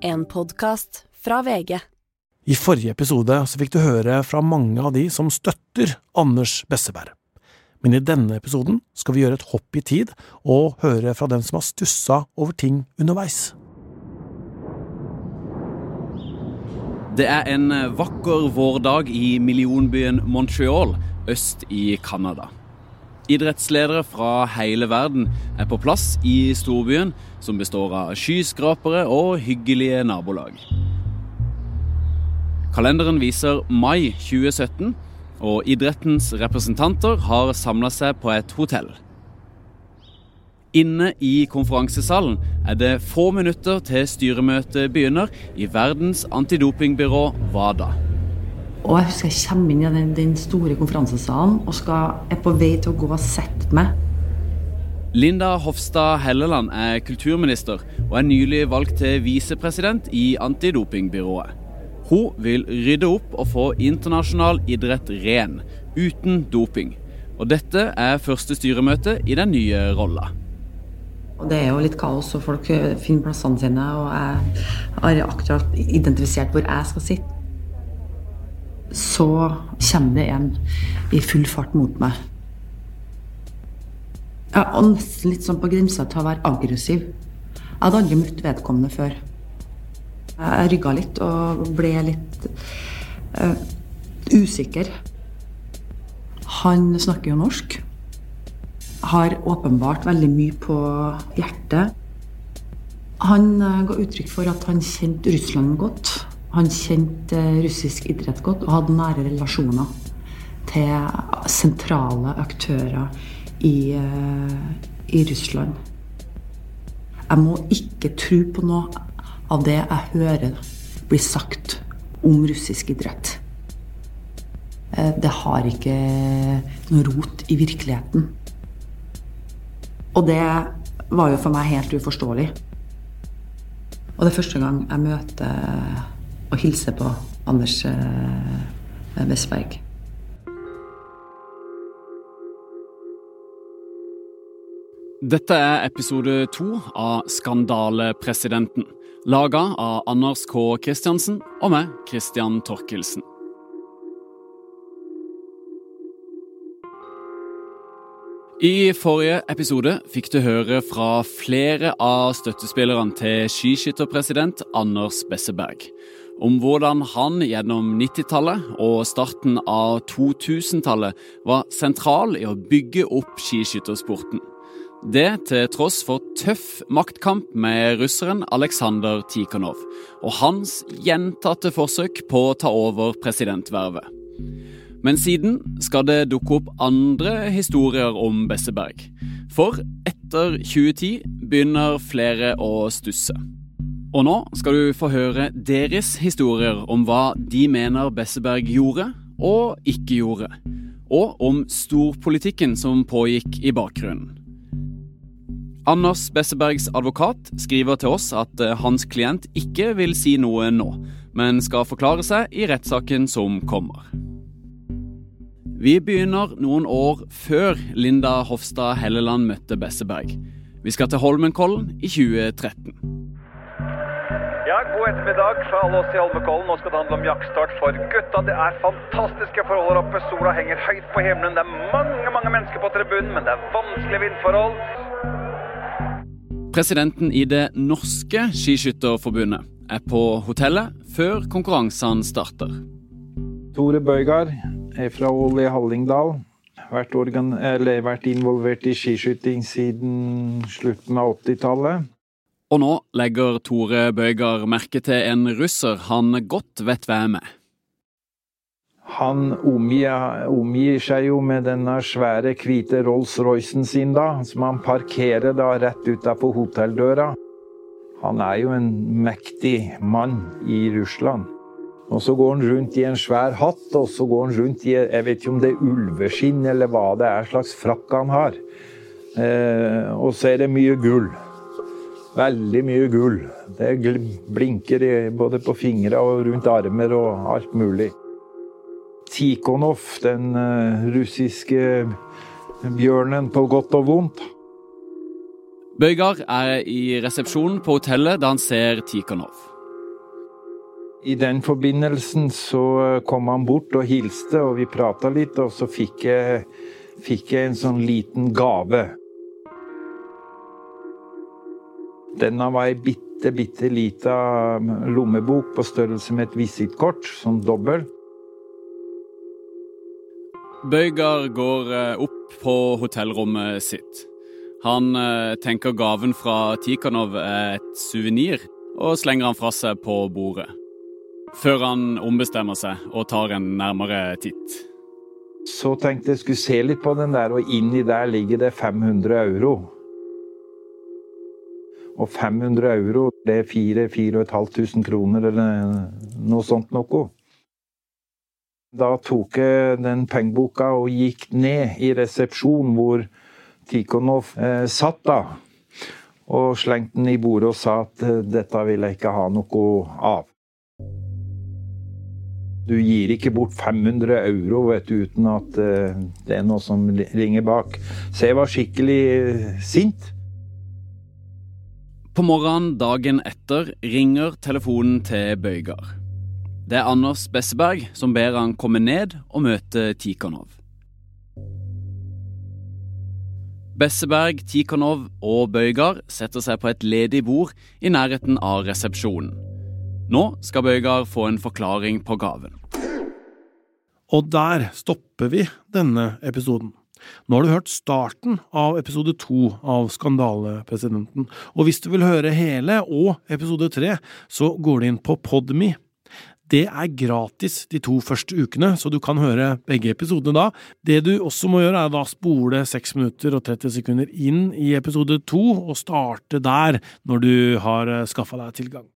En podkast fra VG. I forrige episode så fikk du høre fra mange av de som støtter Anders Besseberg. Men i denne episoden skal vi gjøre et hopp i tid og høre fra den som har stussa over ting underveis. Det er en vakker vårdag i millionbyen Montreal øst i Canada. Idrettsledere fra hele verden er på plass i storbyen, som består av skyskrapere og hyggelige nabolag. Kalenderen viser mai 2017, og idrettens representanter har samla seg på et hotell. Inne i konferansesalen er det få minutter til styremøtet begynner i verdens antidopingbyrå WADA. Og jeg husker jeg kommer inn i den, den store konferansesalen og skal, er på vei til å gå og sette meg. Linda Hofstad Helleland er kulturminister og er nylig valgt til visepresident i antidopingbyrået. Hun vil rydde opp og få internasjonal idrett ren, uten doping. Og dette er første styremøte i den nye rolla. Og det er jo litt kaos, og folk eh, finner plassene sine. Og jeg har akkurat identifisert hvor jeg skal sitte. Så kommer det en i full fart mot meg. Jeg er nesten litt sånn på grensa til å være aggressiv. Jeg hadde aldri møtt vedkommende før. Jeg rygga litt og ble litt uh, usikker. Han snakker jo norsk har åpenbart veldig mye på hjertet. Han eh, ga uttrykk for at han kjente Russland godt. Han kjente eh, russisk idrett godt og hadde nære relasjoner til sentrale aktører i, eh, i Russland. Jeg må ikke tro på noe av det jeg hører blir sagt om russisk idrett. Det har ikke noe rot i virkeligheten. Og det var jo for meg helt uforståelig. Og det er første gang jeg møter og hilse på Anders Westberg. Eh, Dette er episode to av Skandalepresidenten. Laga av Anders K. Kristiansen og meg, Christian Torkelsen. I forrige episode fikk du høre fra flere av støttespillerne til skiskytterpresident Anders Besseberg om hvordan han gjennom 90-tallet og starten av 2000-tallet var sentral i å bygge opp skiskyttersporten. Det til tross for tøff maktkamp med russeren Aleksandr Tikhonov og hans gjentatte forsøk på å ta over presidentvervet. Men siden skal det dukke opp andre historier om Besseberg. For etter 2010 begynner flere å stusse. Og nå skal du få høre deres historier om hva de mener Besseberg gjorde og ikke gjorde. Og om storpolitikken som pågikk i bakgrunnen. Anders Bessebergs advokat skriver til oss at eh, hans klient ikke vil si noe nå, men skal forklare seg i rettssaken som kommer. Vi begynner noen år før Linda Hofstad Helleland møtte Besseberg. Vi skal til Holmenkollen i 2013. God ettermiddag fra alle oss i Holmenkollen. Nå skal det handle om jaktstart for gutta. Det er fantastiske forhold her oppe. Sola henger høyt på himmelen. Det er mange mange mennesker på tribunen, men det er vanskelige vindforhold. Presidenten i Det norske skiskytterforbundet er på hotellet før konkurransene starter. Tore Bøygard er fra Ole Hallingdal. Vært, organ, vært involvert i skiskyting siden slutten av 80-tallet. Og nå legger Tore Bøygard merke til en russer han godt vet hvem er. Han omgir, omgir, seg jo med denne svære, hvite Rolls-Roycen sin, da, som han parkerer da rett utafor hotelldøra. Han er jo en mektig mann i Russland. Og så går han rundt i en svær hatt, og så går han rundt i jeg vet ikke om det er ulveskinn eller hva det er slags frakk han har. Eh, og så er det mye gull. Veldig mye gull. Det blinker både på fingre og rundt armer og alt mulig. Tikhonov, den uh, russiske bjørnen på godt og vondt. Bøygard er i resepsjonen på hotellet da han ser Tikhonov. I den forbindelsen så kom han bort og hilste, og vi prata litt, og så fikk jeg, fikk jeg en sånn liten gave. Denne var ei bitte, bitte lita lommebok på størrelse med et visittkort, sånn dobbel. Bøygar går eh, opp på hotellrommet sitt. Han eh, tenker gaven fra Tikhanov er et suvenir, og slenger han fra seg på bordet. Før han ombestemmer seg og tar en nærmere titt. Så tenkte jeg skulle se litt på den der, og inni der ligger det 500 euro. Og 500 euro, det er 4500 kroner eller noe sånt noe. Da tok jeg den pengeboka og gikk ned i resepsjonen hvor Tikhonov eh, satt da. Og slengte den i bordet og sa at eh, dette vil jeg ikke ha noe av. Du gir ikke bort 500 euro vet du, uten at eh, det er noe som ringer bak. Så jeg var skikkelig eh, sint. På morgenen dagen etter ringer telefonen til Bøygar. Det er Anders Besseberg som ber han komme ned og møte Tikhonov. Besseberg, Tikhonov og Bøygar setter seg på et ledig bord i nærheten av resepsjonen. Nå skal Bøygar få en forklaring på gaven. Og der stopper vi denne episoden. Nå har du hørt starten av episode to av Skandalepresidenten, og hvis du vil høre hele og episode tre, så går du inn på Podme det er gratis de to første ukene, så du kan høre begge episodene da. Det du også må gjøre, er da spole 6 minutter og 30 sekunder inn i episode 2, og starte der når du har skaffa deg tilgang.